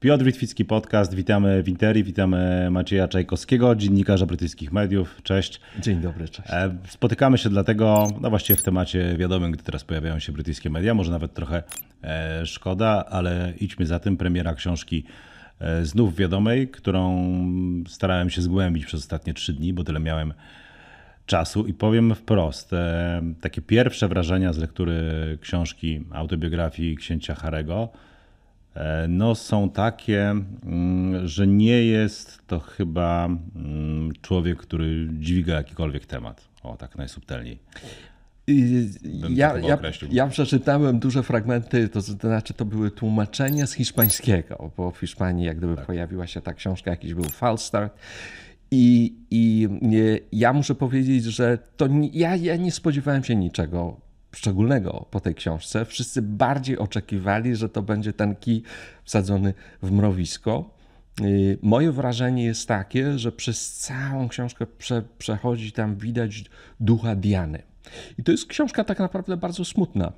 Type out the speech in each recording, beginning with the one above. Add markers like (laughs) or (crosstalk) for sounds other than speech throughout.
Piotr Witwicki Podcast. Witamy w Interi, witamy Macieja Czajkowskiego, dziennikarza brytyjskich mediów. Cześć. Dzień dobry, cześć. E, spotykamy się dlatego, no właściwie w temacie wiadomym, gdy teraz pojawiają się brytyjskie media, może nawet trochę e, szkoda, ale idźmy za tym. Premiera książki e, znów wiadomej, którą starałem się zgłębić przez ostatnie trzy dni, bo tyle miałem czasu i powiem wprost, takie pierwsze wrażenia z lektury książki autobiografii księcia Harego no, są takie, mm, że nie jest to chyba mm, człowiek, który dźwiga jakikolwiek temat. O, tak najsubtelniej. Ja, ja, ja, przeczytałem duże fragmenty, to znaczy to były tłumaczenia z hiszpańskiego, bo w Hiszpanii jak gdyby tak. pojawiła się ta książka, jakiś był Falstart. I, i ja muszę powiedzieć, że to ja, ja nie spodziewałem się niczego szczególnego po tej książce. Wszyscy bardziej oczekiwali, że to będzie ten kij wsadzony w mrowisko. Y, moje wrażenie jest takie, że przez całą książkę prze, przechodzi tam widać ducha Diany. I to jest książka tak naprawdę bardzo smutna.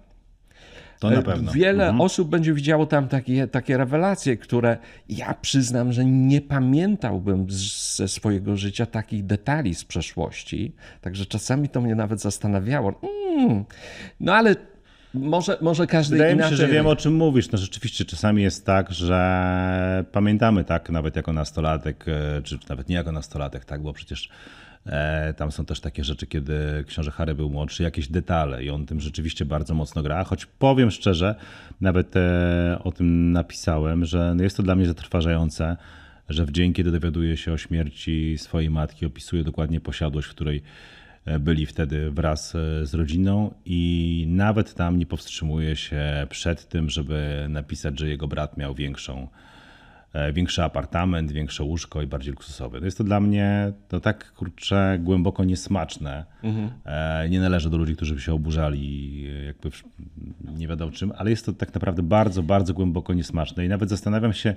To na pewno. Wiele mhm. osób będzie widziało tam takie, takie rewelacje, które ja przyznam, że nie pamiętałbym ze swojego życia takich detali z przeszłości. Także czasami to mnie nawet zastanawiało. Mm, no ale może, może każdy Wydaje inaczej. mi się, że wiem o czym mówisz. No rzeczywiście czasami jest tak, że pamiętamy tak nawet jako nastolatek, e, czy nawet nie jako nastolatek, tak, bo przecież E, tam są też takie rzeczy, kiedy książę Harry był młodszy, jakieś detale i on tym rzeczywiście bardzo mocno gra. Choć powiem szczerze, nawet e, o tym napisałem, że jest to dla mnie zatrważające, że w dzień, kiedy dowiaduje się o śmierci swojej matki, opisuje dokładnie posiadłość, w której e, byli wtedy wraz z rodziną i nawet tam nie powstrzymuje się przed tym, żeby napisać, że jego brat miał większą E, większy apartament, większe łóżko i bardziej luksusowy. To jest to dla mnie to tak kurczę głęboko niesmaczne. Mhm. Nie należy do ludzi, którzy by się oburzali jakby nie wiadomo czym, ale jest to tak naprawdę bardzo, bardzo głęboko niesmaczne i nawet zastanawiam się,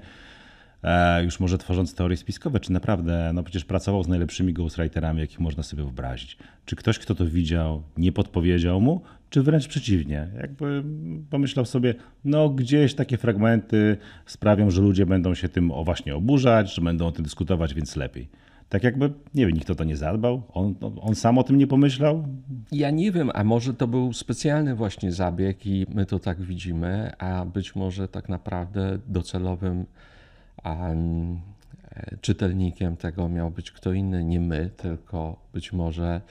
e, już może tworząc teorie spiskowe, czy naprawdę, no przecież pracował z najlepszymi ghostwriterami, jakich można sobie wyobrazić. Czy ktoś, kto to widział, nie podpowiedział mu, czy wręcz przeciwnie. Jakby pomyślał sobie, no gdzieś takie fragmenty sprawią, że ludzie będą się tym o właśnie oburzać, że będą o tym dyskutować, więc lepiej. Tak jakby, nie wiem, nikt o to nie zadbał? On, on sam o tym nie pomyślał? Ja nie wiem, a może to był specjalny właśnie zabieg i my to tak widzimy, a być może tak naprawdę docelowym um, czytelnikiem tego miał być kto inny, nie my, tylko być może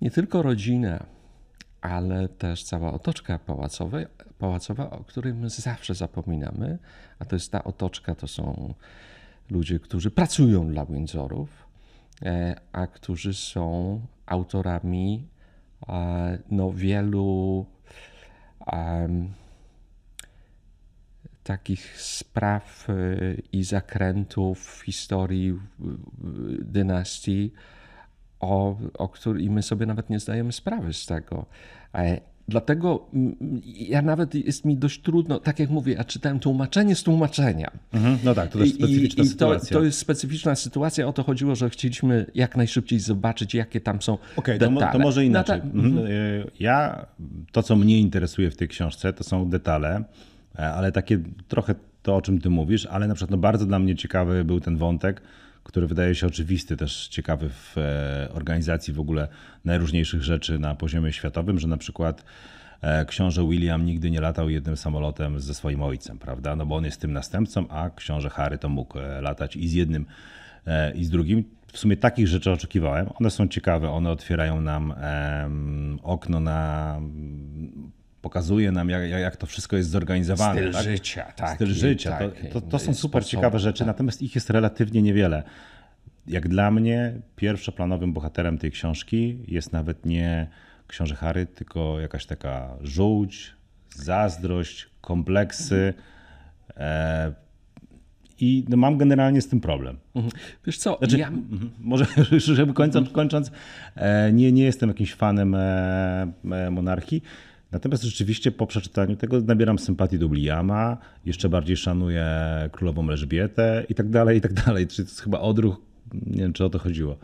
nie tylko rodzina, ale też cała otoczka pałacowa, pałacowa, o której my zawsze zapominamy, a to jest ta otoczka, to są ludzie, którzy pracują dla Windsorów, e, a którzy są autorami e, no, wielu um, takich spraw e, i zakrętów w historii dynastii, o, o której my sobie nawet nie zdajemy sprawy z tego. E, dlatego ja nawet jest mi dość trudno, tak jak mówię, ja czytałem tłumaczenie z tłumaczenia. Mhm, no tak, to jest specyficzna I, sytuacja. I to, to, jest specyficzna sytuacja. O to chodziło, że chcieliśmy jak najszybciej zobaczyć, jakie tam są okay, detale. To, to może inaczej. No mhm. E, ja, to co mnie interesuje w tej książce, to są detale, e, ale takie trochę to, o czym ty mówisz, ale na przykład no, bardzo dla mnie ciekawy był ten wątek, który wydaje się oczywisty, też ciekawy w e, organizacji w ogóle najróżniejszych rzeczy na poziomie światowym, że na przykład e, książę William nigdy nie latał jednym samolotem ze swoim ojcem, prawda? No bo on jest tym następcą, a książę Harry to mógł e, latać i z jednym, i z drugim. W sumie takich rzeczy oczekiwałem. One są ciekawe, one otwierają nam okno na pokazuje nam, jak, jak to wszystko jest zorganizowane. Styl tak? życia. Styl życia. to, to, to są super ciekawe rzeczy, tak. natomiast ich jest relatywnie niewiele. Jak dla mnie pierwszoplanowym bohaterem tej książki jest nawet nie książę Harry, tylko jakaś taka żółć, zazdrość, kompleksy. E, i no, mam generalnie z tym problem. Mhm. Wiesz co, znaczy, ja... Mhm, może (laughs) żeby kończąc, kończąc e, nie, nie jestem jakimś fanem e, monarchii, Natomiast rzeczywiście po przeczytaniu tego nabieram sympatii do Williama, jeszcze bardziej szanuję królową Elżbietę i tak dalej, i tak dalej. Czyli to jest chyba odruch nie wiem, czy o to chodziło.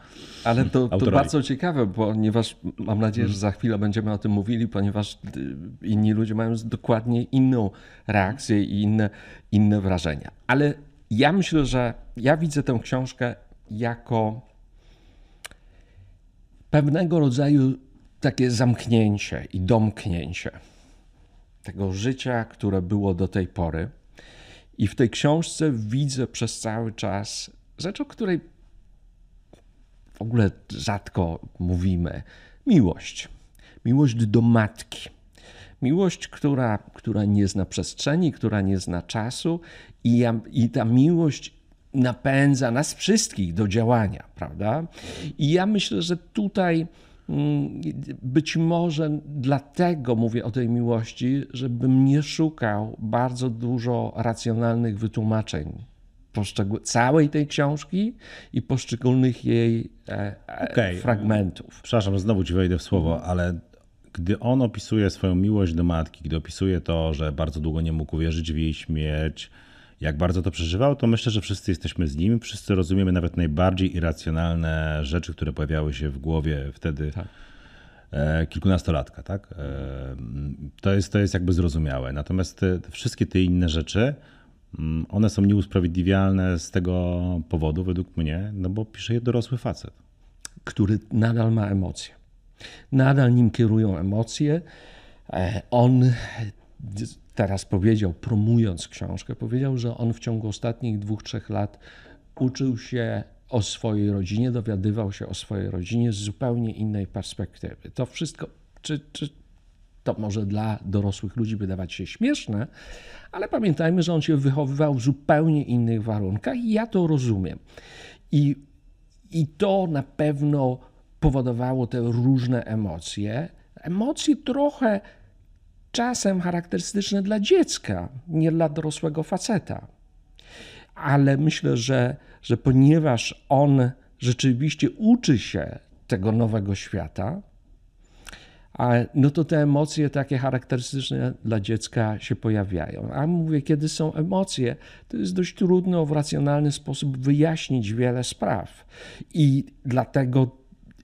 Ale to, to bardzo ciekawe, ponieważ mam nadzieję, że za chwilę będziemy o tym mówili, ponieważ y, inni ludzie mają dokładnie inną reakcję i inne, inne wrażenia. Ale ja myślę, że ja widzę tę książkę jako pewnego rodzaju takie zamknięcie i domknięcie tego życia, które było do tej pory. I w tej książce widzę przez cały czas rzecz, o której w ogóle rzadko mówimy. Miłość. Miłość do matki. Miłość, która, która nie zna przestrzeni, która nie zna czasu, i, ja, i ta miłość napędza nas wszystkich do działania, prawda? I ja myślę, że tutaj być może dlatego mówię o tej miłości, żebym nie szukał bardzo dużo racjonalnych wytłumaczeń całej tej książki i poszczególnych jej e, e, okay. fragmentów. Przepraszam, znowu ci wejdę w słowo, ale gdy on opisuje swoją miłość do matki, gdy opisuje to, że bardzo długo nie mógł uwierzyć w jej śmierć, jak bardzo to przeżywał, to myślę, że wszyscy jesteśmy z nim, wszyscy rozumiemy nawet najbardziej irracjonalne rzeczy, które pojawiały się w głowie wtedy tak. E, kilkunastolatka. Tak? To, jest, to jest jakby zrozumiałe. Natomiast te, te wszystkie te inne rzeczy, Mm, one są nieusprawiedliwialne z tego powodu, według mnie, no bo pisze je dorosły facet. Który nadal ma emocje. Nadal nim kierują emocje. E, on teraz powiedział, promując książkę, powiedział, że on w ciągu ostatnich dwóch, trzech lat uczył się o swojej rodzinie, dowiadywał się o swojej rodzinie z zupełnie innej perspektywy. To wszystko, czy, czy to może dla dorosłych ludzi wydawać się śmieszne, ale pamiętajmy, że on się wychowywał w zupełnie innych warunkach i ja to rozumiem. I, i to na pewno powodowało te różne emocje. Emocje trochę czasem charakterystyczne dla dziecka, nie dla dorosłego faceta. Ale myślę, że, że ponieważ on rzeczywiście uczy się tego nowego świata, no to te emocje takie charakterystyczne dla dziecka się pojawiają. A mówię, kiedy są emocje, to jest dość trudno w racjonalny sposób wyjaśnić wiele spraw. I dlatego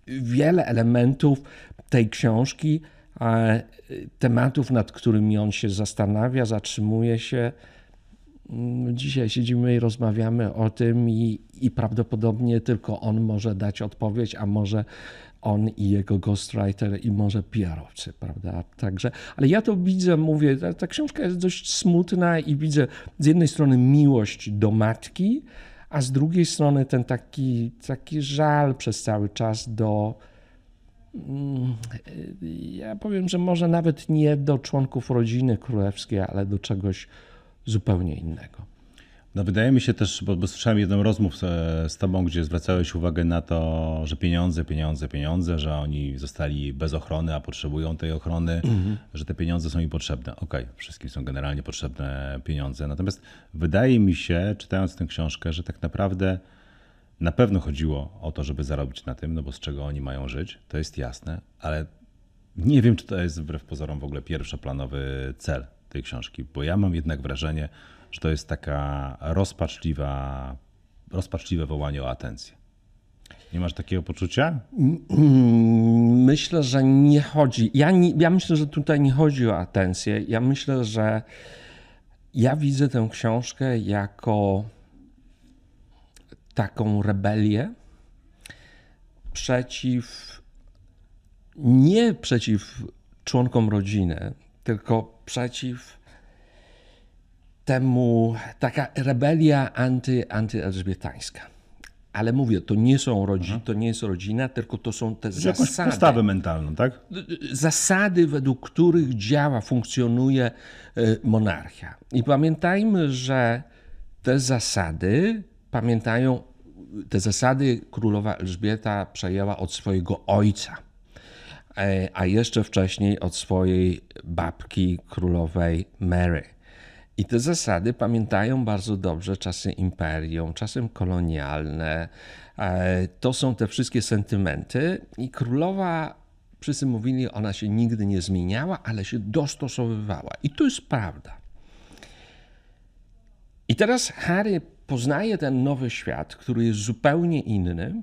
wiele elementów tej książki, tematów, nad którymi on się zastanawia, zatrzymuje się, mm, Dzisiaj siedzimy i rozmawiamy o tym, i, i prawdopodobnie tylko on może dać odpowiedź, a może on i jego ghostwriter i może PR-owcy, prawda? Także, ale ja to widzę, mówię, ta, ta książka jest dość smutna i widzę z jednej strony miłość do matki, a z drugiej strony ten taki, taki żal przez cały czas do. Mm, ja powiem, że może nawet nie do członków rodziny królewskiej, ale do czegoś zupełnie innego. No wydaje mi się też, bo, bo słyszałem jedną rozmów z, z tobą, gdzie zwracałeś uwagę na to, że pieniądze, pieniądze, pieniądze, że oni zostali bez ochrony, a potrzebują tej ochrony, mhm. że te pieniądze są im potrzebne. Okej, okay, wszystkim są generalnie potrzebne pieniądze. Natomiast wydaje mi się, czytając tę książkę, że tak naprawdę na pewno chodziło o to, żeby zarobić na tym, no bo z czego oni mają żyć, to jest jasne, ale nie wiem, czy to jest wbrew pozorom w ogóle pierwszoplanowy cel tej książki, bo ja mam jednak wrażenie, że to jest taka rozpaczliwa, rozpaczliwe wołanie o atencję. Nie masz takiego poczucia? Myślę, że nie chodzi. Ja, nie, ja myślę, że tutaj nie chodzi o atencję. Ja myślę, że ja widzę tę książkę jako taką rebelię przeciw, nie przeciw członkom rodziny, tylko przeciw temu taka rebelia anty, antyelżbietańska. Ale mówię, to nie, są rodzi, to nie jest rodzina, tylko to są te zasady. postawę mentalną, tak? Zasady, według których działa, funkcjonuje y, monarchia. I pamiętajmy, że te zasady, pamiętają, te zasady królowa Elżbieta przejęła od swojego ojca, e, a jeszcze wcześniej od swojej babki królowej Mary. I te zasady pamiętają bardzo dobrze czasy imperium, czasy kolonialne. E, to są te wszystkie sentymenty. I królowa, wszyscy mówili, ona się nigdy nie zmieniała, ale się dostosowywała. I to jest prawda. I teraz Harry poznaje ten nowy świat, który jest zupełnie inny,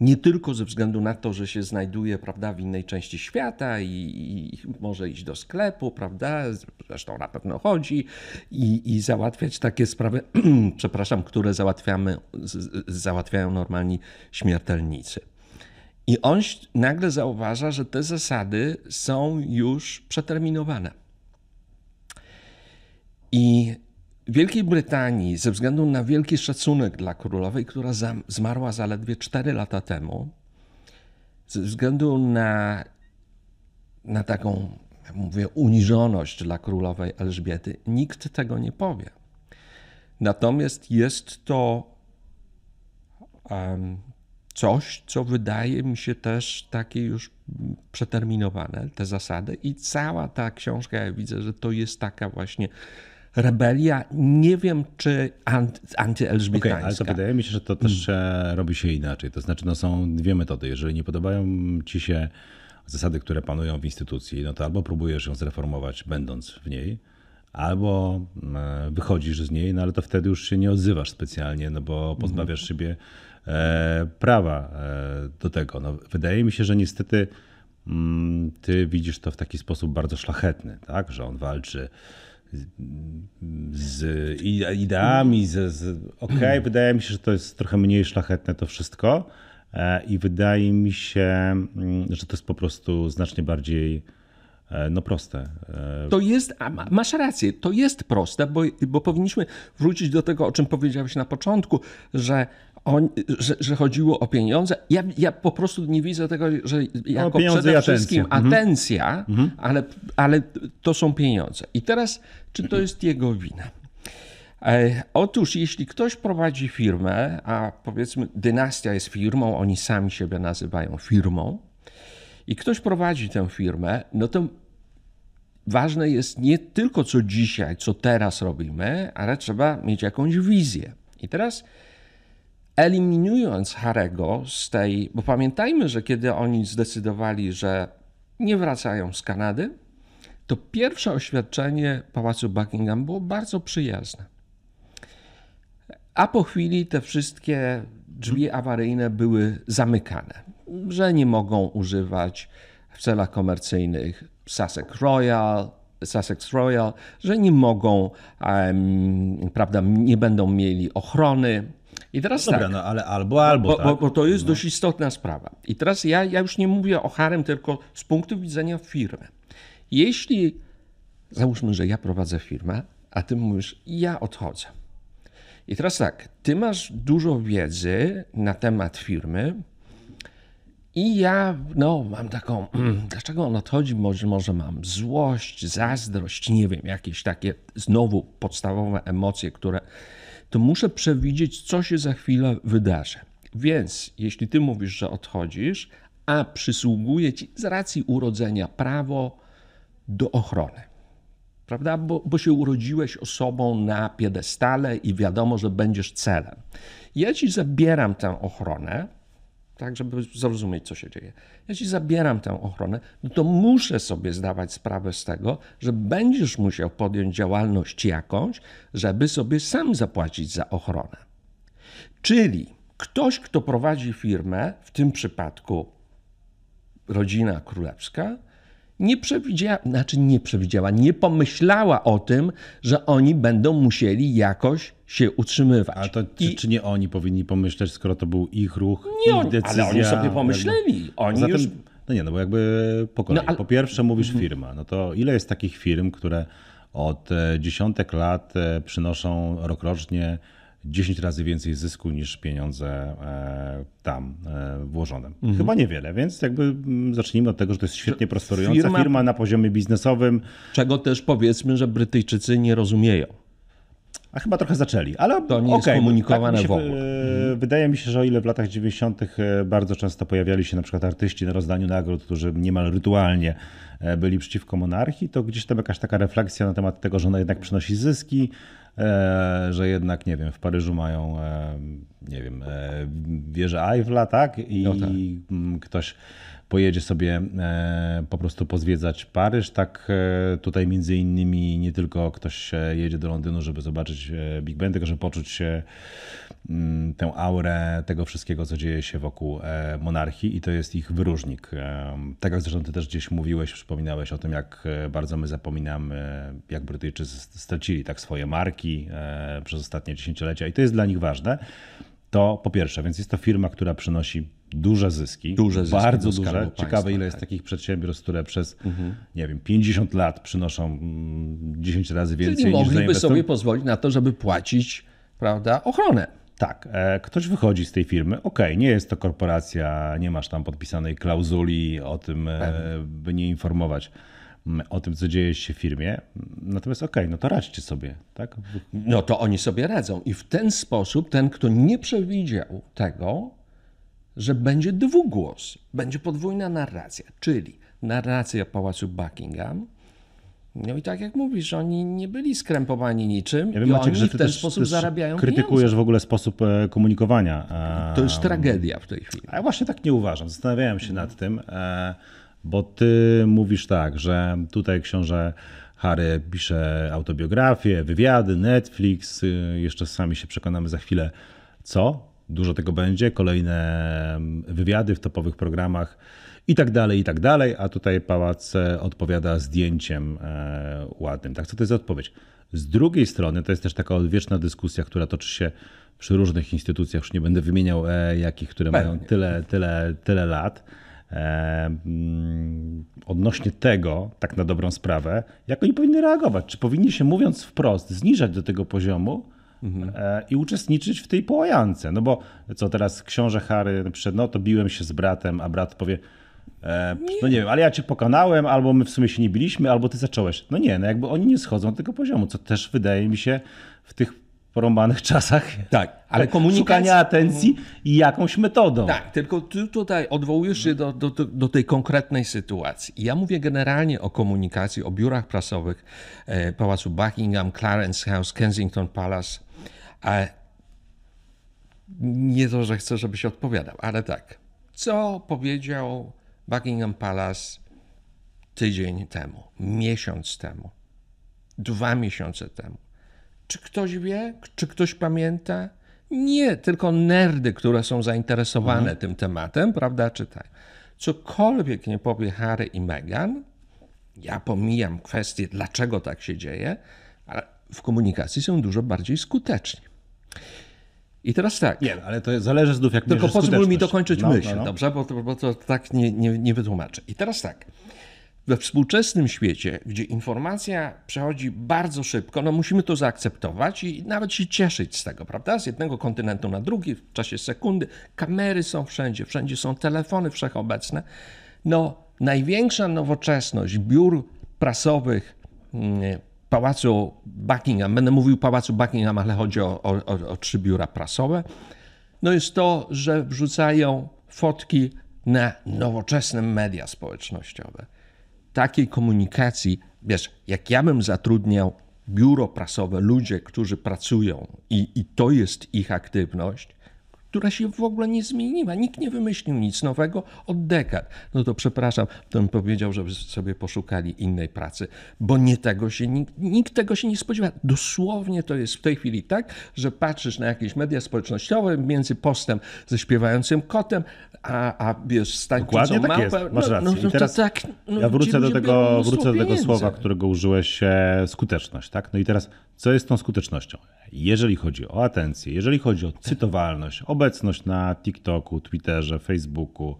nie tylko ze względu na to, że się znajduje prawda, w innej części świata i, i może iść do sklepu, prawda, zresztą na pewno chodzi i, i załatwiać takie sprawy, (clears throat) przepraszam, które załatwiamy, załatwiają normalni śmiertelnicy. I on nagle zauważa, że te zasady są już przeterminowane. I Wielkiej Brytanii, ze względu na wielki szacunek dla królowej, która zmarła zaledwie 4 lata temu, ze względu na, na taką, jak mówię, uniżoność dla królowej Elżbiety, nikt tego nie powie. Natomiast jest to um, coś, co wydaje mi się też takie już przeterminowane, te zasady, i cała ta książka, ja widzę, że to jest taka właśnie rebelia, nie wiem czy antyelżbietańska. Okay, ale to wydaje mi się, że to też hmm. robi się inaczej. To znaczy, no są dwie metody. Jeżeli nie podobają ci się zasady, które panują w instytucji, no to albo próbujesz ją zreformować, będąc w niej, albo e, wychodzisz z niej, no ale to wtedy już się nie odzywasz specjalnie, no bo mhm. pozbawiasz siebie e, prawa do tego. No, wydaje mi się, że niestety mm, ty widzisz to w taki sposób bardzo szlachetny, tak? że on walczy z ideami, z, z okej, wydaje mi się, że to jest trochę mniej szlachetne to wszystko e, i wydaje mi się, mm, że to jest po prostu znacznie bardziej e, no proste. E, to jest, masz rację, to jest proste, bo, bo powinniśmy wrócić do tego, o czym powiedziałeś na początku, że on, że, że, chodziło o pieniądze. Ja, ja po prostu nie widzę tego, że jako przede wszystkim mhm. atencja, mhm. Ale, ale to są pieniądze. I teraz, czy to jest jego wina? E, otóż, jeśli ktoś prowadzi firmę, a powiedzmy, dynastia jest firmą, oni sami siebie nazywają firmą, i ktoś prowadzi tę firmę, no to ważne jest nie tylko co dzisiaj, co teraz robimy, ale trzeba mieć jakąś wizję. I teraz eliminując Harego z tej, bo pamiętajmy, że kiedy oni zdecydowali, że nie wracają z Kanady, to pierwsze oświadczenie Pałacu Buckingham było bardzo przyjazne. A po chwili te wszystkie drzwi awaryjne były zamykane, że nie mogą używać w celach komercyjnych Sussex Royal, Sussex Royal, że nie mogą, um, prawda, nie będą mieli ochrony, i teraz no Dobra, tak, no ale albo, albo. Bo, tak. bo, bo to jest no. dość istotna sprawa. I teraz ja, ja już nie mówię o harem, tylko z punktu widzenia firmy. Jeśli załóżmy, że ja prowadzę firmę, a ty mówisz, ja odchodzę. I teraz tak, ty masz dużo wiedzy na temat firmy, i ja no, mam taką, mm, dlaczego on odchodzi? Może, może mam złość, zazdrość, nie wiem, jakieś takie znowu podstawowe emocje, które to muszę przewidzieć, co się za chwilę wydarzy. Więc jeśli ty mówisz, że odchodzisz, a przysługuje ci z racji urodzenia prawo do ochrony, prawda? Bo, bo się urodziłeś osobą na piedestale i wiadomo, że będziesz celem. Ja ci zabieram tę ochronę, tak, żeby zrozumieć, co się dzieje. Ci zabieram tę ochronę, no to muszę sobie zdawać sprawę z tego, że będziesz musiał podjąć działalność jakąś, żeby sobie sam zapłacić za ochronę. Czyli ktoś, kto prowadzi firmę, w tym przypadku rodzina królewska, nie przewidziała, znaczy nie przewidziała, nie pomyślała o tym, że oni będą musieli jakoś się utrzymywać. A to czy, I... czy nie oni powinni pomyśleć, skoro to był ich ruch, nie ich oni, decyzja? Ale oni sobie pomyśleli. Oni Zatem, już... No nie, no bo jakby po kolei. No, ale... Po pierwsze mówisz mhm. firma, no to ile jest takich firm, które od e, dziesiątek lat e, przynoszą rokrocznie 10 razy więcej zysku niż pieniądze e, tam włożone. Mhm. Chyba niewiele, więc jakby mm, zacznijmy od tego, że to jest świetnie prosperująca firma, firma na poziomie biznesowym. Czego też powiedzmy, że Brytyjczycy nie rozumieją. A chyba trochę zaczęli, ale to nie okay, jest komunikowane tak w ogóle. Wydaje mi się, że o ile w latach 90. E, bardzo często pojawiali się na przykład artyści na rozdaniu nagród, którzy niemal rytualnie e, byli przeciwko monarchii, to gdzieś tam jakaś taka refleksja na temat tego, że ona jednak przynosi zyski, e, że jednak, nie wiem, w Paryżu mają, nie wiem, wieżę Eiffla, tak? I no tak. ktoś pojedzie sobie e, po prostu pozwiedzać Paryż. Tak e, tutaj między innymi nie tylko ktoś jedzie do Londynu, żeby zobaczyć Big Ben, tylko żeby poczuć się mm, tę aurę tego wszystkiego, co dzieje się wokół monarchii i to jest ich wyróżnik. Tak jak zresztą ty też gdzieś mówiłeś, przypominałeś o tym, jak bardzo my zapominamy, jak Brytyjczycy stracili tak swoje marki przez ostatnie dziesięciolecia i to jest dla nich ważne. To po pierwsze, więc jest to firma, która przynosi duże zyski. Duże zyski bardzo duże. Ciekawe, państwa, ile jest tak. takich przedsiębiorstw, które przez, mhm. nie wiem, 50 lat przynoszą 10 mm, razy więcej Czyli mogliby sobie pozwolić na to, żeby płacić prawda, ochronę. Tak, e, ktoś wychodzi z tej firmy, ok, nie jest to korporacja, nie masz tam podpisanej klauzuli o tym, e, by nie informować o tym, co dzieje się w firmie. Natomiast okej, okay, no to radźcie sobie, tak? No to oni sobie radzą. I w ten sposób ten, kto nie przewidział tego, że będzie dwugłos, będzie podwójna narracja, czyli narracja Pałacu Buckingham, no i tak jak mówisz, oni nie byli skrępowani niczym ja wiem, i Maciek, oni w ten też, sposób też zarabiają Krytykujesz pieniądze. w ogóle sposób e, komunikowania. To jest tragedia w tej chwili. A ja właśnie tak nie uważam. Zastanawiałem się nad tym. E, bo ty mówisz tak, że tutaj książę Harry pisze autobiografię, wywiady, Netflix, y, jeszcze sami się przekonamy za chwilę co, dużo tego będzie, kolejne wywiady w topowych programach i tak dalej, i tak dalej, a tutaj pałac e, odpowiada zdjęciem e, ładnym. Tak, co to jest odpowiedź? Z drugiej strony to jest też taka odwieczna dyskusja, która toczy się przy różnych instytucjach, już nie będę wymieniał e, jakich, które Pewnie. mają tyle, tyle, tyle lat mm, odnośnie tego, tak na dobrą sprawę, jak oni powinny reagować. Czy powinni się, mówiąc wprost, zniżać do tego poziomu mhm. E, i uczestniczyć w tej połajance? No bo co teraz książę Harry przed, no to biłem się z bratem, a brat powie, e, no nie wiem, ale ja cię pokonałem, albo my w sumie się nie biliśmy, albo ty zacząłeś. No nie, no jakby oni nie schodzą do tego poziomu, co też wydaje mi się w tych porąbanych (laughs) czasach. Tak, ale komunikacja... Szukania atencji i jakąś metodą. Tak, tylko ty tutaj odwołujesz się do, do, do tej konkretnej sytuacji. Ja mówię generalnie o komunikacji, o biurach prasowych e, Pałacu Buckingham, Clarence House, Kensington Palace. A nie to, że chcę, żebyś odpowiadał, ale tak. Co powiedział Buckingham Palace tydzień temu, miesiąc temu, dwa miesiące temu? Czy ktoś wie? Czy ktoś pamięta? Nie, tylko nerdy, które są zainteresowane mhm. tym tematem, prawda, czytają. Cokolwiek nie powie Harry i Meghan, ja pomijam kwestię, dlaczego tak się dzieje, ale w komunikacji są dużo bardziej skuteczni. I teraz tak. Nie, ale to zależy znów, jak Tylko pozwól mi dokończyć no, myśl, no, no. dobrze? Bo to, bo to tak nie, nie, nie wytłumaczę. I teraz tak. We współczesnym świecie, gdzie informacja przechodzi bardzo szybko, no musimy to zaakceptować i nawet się cieszyć z tego, prawda? Z jednego kontynentu na drugi w czasie sekundy. Kamery są wszędzie, wszędzie są telefony wszechobecne. No, największa nowoczesność biur prasowych mm, pałacu Buckingham, będę mówił pałacu Buckingham, ale chodzi o, o, o trzy biura prasowe, no jest to, że wrzucają fotki na nowoczesne media społecznościowe. Takiej komunikacji, wiesz, jak ja bym zatrudniał biuro prasowe, ludzie, którzy pracują i, i to jest ich aktywność, która się w ogóle nie zmieniła. Nikt nie wymyślił nic nowego od dekad. No to przepraszam, to bym powiedział, żeby sobie poszukali innej pracy, bo nie tego się, nikt, nikt tego się nie spodziewa. Dosłownie to jest w tej chwili tak, że patrzysz na jakieś media społecznościowe między postem ze śpiewającym kotem, a, a wiesz, z Dokładnie tak jest, masz rację. No, no, teraz tak, no, ja wrócę do tego, wrócę do tego słowa, którego użyłeś, e, skuteczność. Tak? No i teraz, co jest tą skutecznością? jeżeli chodzi o atencję, jeżeli chodzi o cytowalność, obecność na TikToku, Twitterze, Facebooku,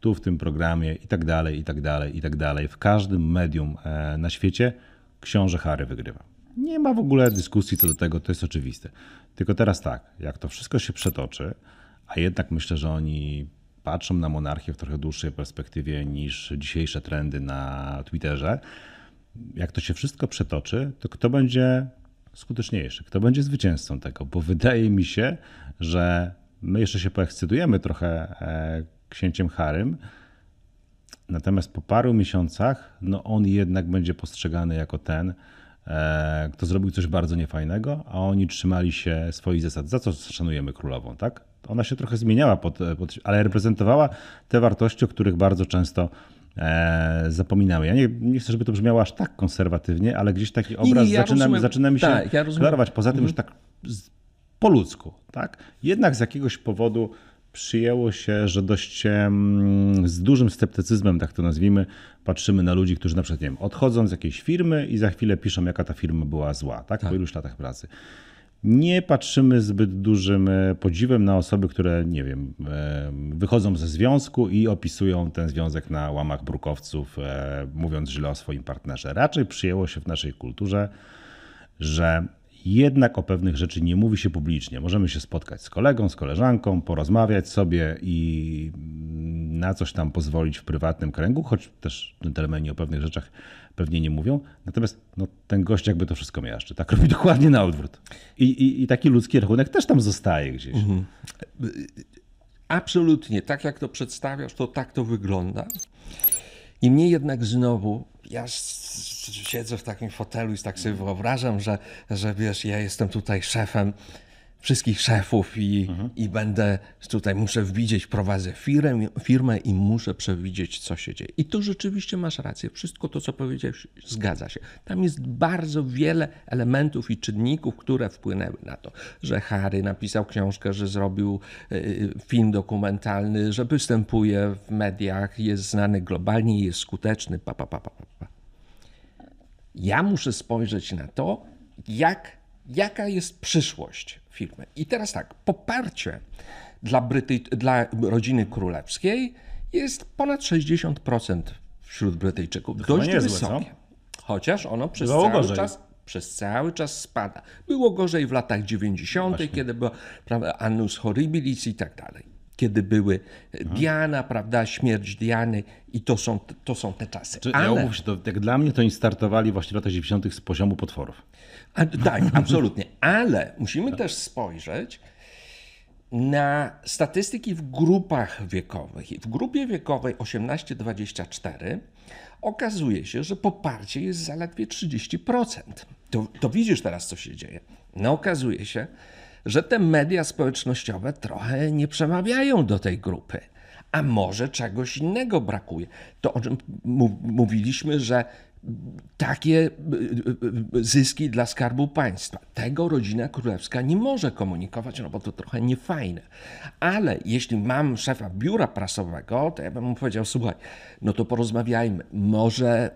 tu w tym programie i tak dalej, i tak dalej, i tak dalej, w każdym medium e, na świecie książę Harry wygrywa. Nie ma w ogóle dyskusji co do tego, to jest oczywiste. Tylko teraz tak, jak to wszystko się przetoczy, a jednak myślę, że oni patrzą na monarchię w trochę dłuższej perspektywie niż dzisiejsze trendy na Twitterze. Jak to się wszystko przetoczy, to kto będzie skuteczniejszy, kto będzie zwycięzcą tego, bo wydaje mi się, że my jeszcze się poekscytujemy trochę e, księciem Harym, natomiast po paru miesiącach, no on jednak będzie postrzegany jako ten, e, kto zrobił coś bardzo niefajnego, a oni trzymali się swoich zasad, za co szanujemy królową, tak? Ona się trochę zmieniała, pod, pod, ale reprezentowała te wartości, o których bardzo często e, zapominamy. Ja nie, nie, chcę, żeby to brzmiało aż tak konserwatywnie, ale gdzieś taki obraz ja zaczyna, zaczyna mi się tak, ja klarować. Poza tym mhm. już tak po ludzku, tak? Jednak z jakiegoś powodu przyjęło się, że dość z dużym sceptycyzmem, tak to nazwijmy, patrzymy na ludzi, którzy na przykład, nie wiem, odchodzą z jakiejś firmy i za chwilę piszą, jaka ta firma była zła, tak? tak. Po iluś latach pracy. Nie patrzymy zbyt dużym e, podziwem na osoby, które, nie wiem, e, wychodzą ze związku i opisują ten związek na łamach brukowców, e, mówiąc źle o swoim partnerze. Raczej przyjęło się w naszej kulturze, że jednak o pewnych rzeczy nie mówi się publicznie. Możemy się spotkać z kolegą, z koleżanką, porozmawiać sobie i na coś tam pozwolić w prywatnym kręgu, choć też dżentelmeni o pewnych rzeczach pewnie nie mówią. Natomiast no, ten gość jakby to wszystko miaszczy. Tak robi (laughs) dokładnie na odwrót. I, i, i taki ludzki rachunek też tam zostaje gdzieś. Mhm. Absolutnie. Tak jak to przedstawiasz, to tak to wygląda. I mnie jednak znowu, ja siedzę w takim fotelu i tak sobie wyobrażam, że, że wiesz, ja jestem tutaj szefem wszystkich szefów i, mhm. i będę tutaj, muszę widzieć, prowadzę firmę, firmę i muszę przewidzieć, co się dzieje. I tu rzeczywiście masz rację. Wszystko to, co powiedziałeś, zgadza się. Tam jest bardzo wiele elementów i czynników, które wpłynęły na to, że Harry napisał książkę, że zrobił y, film dokumentalny, że występuje w mediach, jest znany globalnie, jest skuteczny, pa, pa, pa, pa, pa. Ja muszę spojrzeć na to, jak, jaka jest przyszłość firmy. I teraz tak, poparcie dla, Bryty, dla rodziny królewskiej jest ponad 60% wśród Brytyjczyków. To Dość wysokie. Chociaż ono przez Było cały gorzej. czas przez cały czas spada. Było gorzej w latach 90., Właśnie. kiedy była prawda, Annus Horribilis i tak dalej. Kiedy były mhm. Diana, prawda, śmierć Diany i to są, to są te czasy. Ale... ja się, to, jak dla mnie to oni startowali właśnie w latach 90. z poziomu potworów. A, tak, (laughs) absolutnie. Ale musimy też spojrzeć na statystyki w grupach wiekowych. I w grupie wiekowej 18-24 okazuje się, że poparcie jest zaledwie 30%. To, to widzisz teraz, co się dzieje. No okazuje się, że te media społecznościowe trochę nie przemawiają do tej grupy. A może czegoś innego brakuje. To o czym mówiliśmy, że takie y, y, y, zyski dla skarbu państwa. Tego rodzina królewska nie może komunikować, no bo to trochę niefajne. Ale jeśli mam szefa biura prasowego, to ja bym mu powiedział: Słuchaj, no to porozmawiajmy. Może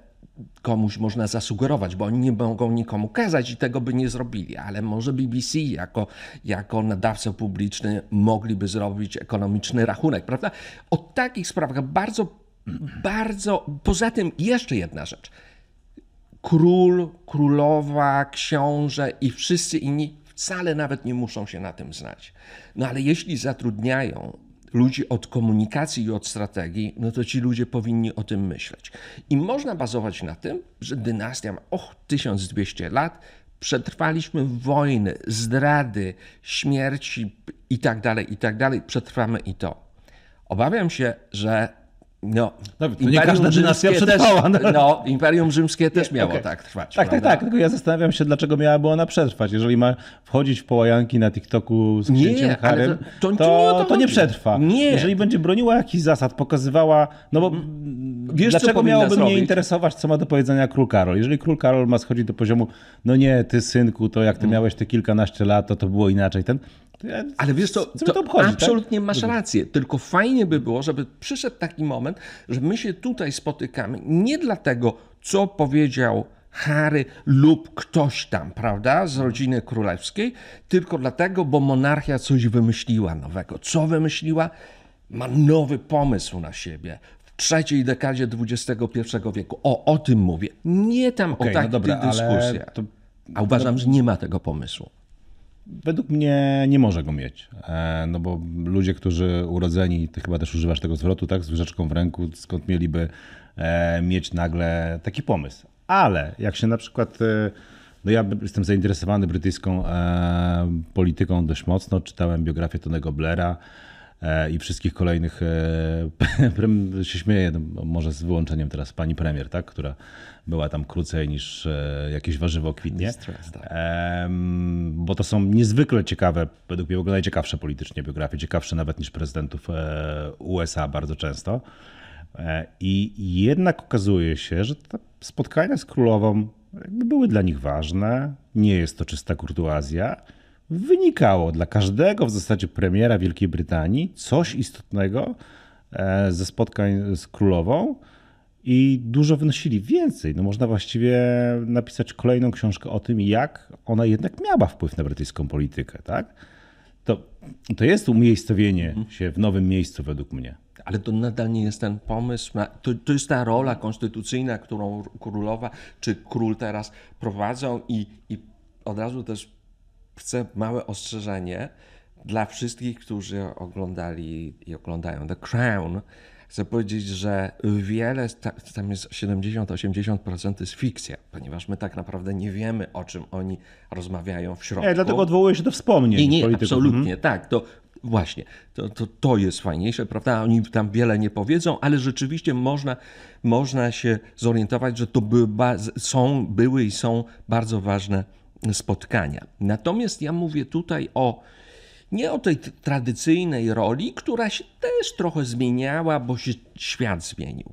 komuś można zasugerować, bo oni nie mogą nikomu kazać i tego by nie zrobili, ale może BBC jako, jako nadawca publiczny mogliby zrobić ekonomiczny rachunek, prawda? O takich sprawach bardzo, bardzo. Poza tym, jeszcze jedna rzecz król, królowa, książę i wszyscy inni wcale nawet nie muszą się na tym znać. No ale jeśli zatrudniają ludzi od komunikacji i od strategii, no to ci ludzie powinni o tym myśleć. I można bazować na tym, że dynastia ma och 1200 lat, przetrwaliśmy wojny, zdrady, śmierci i tak dalej, i tak przetrwamy i to. Obawiam się, że no, no nie każda dynastia przetrwała. Też, no. no, Imperium Rzymskie też miało okay. tak trwać. Tak, tak, tak. Tylko ja zastanawiam się, dlaczego miałaby ona przetrwać. Jeżeli ma wchodzić w połajanki na TikToku z księciem Harem, to, to, to, to, nie przetrwa. Nie. Jeżeli będzie broniła jakichś zasad, pokazywała, no bo Wiesz, dlaczego miałoby zrobić? mnie interesować, co ma do powiedzenia król Karol? Jeżeli król Karol ma schodzić do poziomu, no nie, ty synku, to jak ty mm. miałeś te kilkanaście lat, to to było inaczej. Ten, ja, Ale wiesz co, to, to obchodzi, tak? absolutnie tak? masz rację, tylko fajnie by było, żeby przyszedł taki moment, że my się tutaj spotykamy nie dlatego, co powiedział Harry lub ktoś tam, prawda, z rodziny królewskiej, tylko dlatego, bo monarchia coś wymyśliła nowego. Co wymyśliła? Ma nowy pomysł na siebie, trzeciej dekadzie XXI wieku. O, o tym mówię. Nie tam okay, o takich no dyskusjach. To... A uważam, że nie ma tego pomysłu. Według mnie nie może go mieć. E, no bo ludzie, którzy urodzeni, ty chyba też używasz tego zwrotu, tak, z łyżeczką w ręku, skąd mieliby e, mieć nagle taki pomysł. Ale jak się na przykład, e, no ja jestem zainteresowany brytyjską polityką dość mocno, czytałem biografię Tonego Blaira, i wszystkich kolejnych, e, (laughs) się śmieję, no, może z wyłączeniem teraz pani premier, tak, która była tam krócej niż e, jakieś warzywo kwitnie. Stres, tak. Bo to są niezwykle ciekawe, według mnie w ogóle najciekawsze politycznie biografie, ciekawsze nawet niż prezydentów USA bardzo często. I jednak okazuje się, że te spotkania z królową były dla nich ważne. Nie jest to czysta kurtuazja wynikało dla każdego w zasadzie premiera Wielkiej Brytanii coś istotnego e, ze spotkań z królową i dużo wynosili więcej. No można właściwie napisać kolejną książkę o tym, jak ona jednak miała wpływ na brytyjską politykę. Tak? To, to jest umiejscowienie mhm. się w nowym miejscu według mnie. Ale to nadal nie jest ten pomysł. Na, to, to jest ta rola konstytucyjna, którą królowa czy król teraz prowadzą i, i od razu też chcę małe ostrzeżenie dla wszystkich, którzy oglądali i oglądają The Crown. Chcę powiedzieć, że wiele, tam jest 70-80% to jest fikcja, ponieważ my tak naprawdę nie wiemy, o czym oni rozmawiają w środku. Nie, dlatego odwołuję się do wspomnień. Nie, nie, polityków. absolutnie, mhm. tak. To właśnie, to, to, to jest fajniejsze, prawda? Oni tam wiele nie powiedzą, ale rzeczywiście można, można się zorientować, że to by, są, były i są bardzo ważne spotkania. Natomiast ja mówię tutaj o nie o tej tradycyjnej roli, która się też trochę zmieniała, bo się świat zmienił.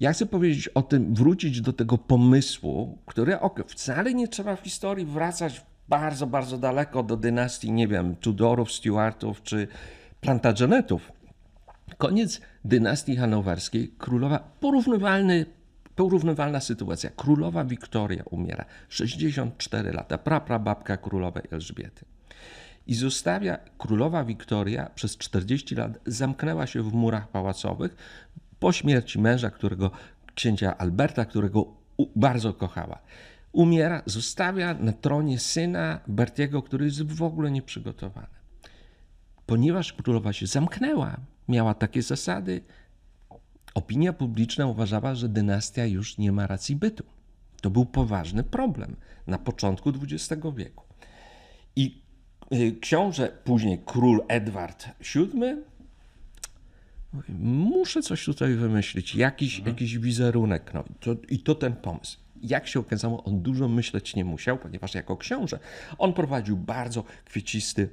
Ja chcę powiedzieć o tym, wrócić do tego pomysłu, który wcale nie trzeba w historii wracać bardzo, bardzo daleko do dynastii, nie wiem, Tudorów, Stuartów czy Plantagenetów. Koniec dynastii hanowerskiej, królowa porównywalny Porównywalna sytuacja. Królowa Wiktoria umiera, 64 lata, praprababka królowej Elżbiety. I zostawia królowa Wiktoria przez 40 lat, zamknęła się w murach pałacowych po śmierci męża, którego księcia Alberta, którego bardzo kochała. Umiera, zostawia na tronie syna Bertiego, który jest w ogóle nieprzygotowany. Ponieważ królowa się zamknęła, miała takie zasady, Opinia publiczna uważała, że dynastia już nie ma racji bytu. To był poważny problem na początku XX wieku. I y, książę, później król Edward VII, muszę coś tutaj wymyślić, jakiś, mhm. jakiś wizerunek. No, to, I to ten pomysł jak się okazało, on dużo myśleć nie musiał, ponieważ jako książę on prowadził bardzo kwiecisty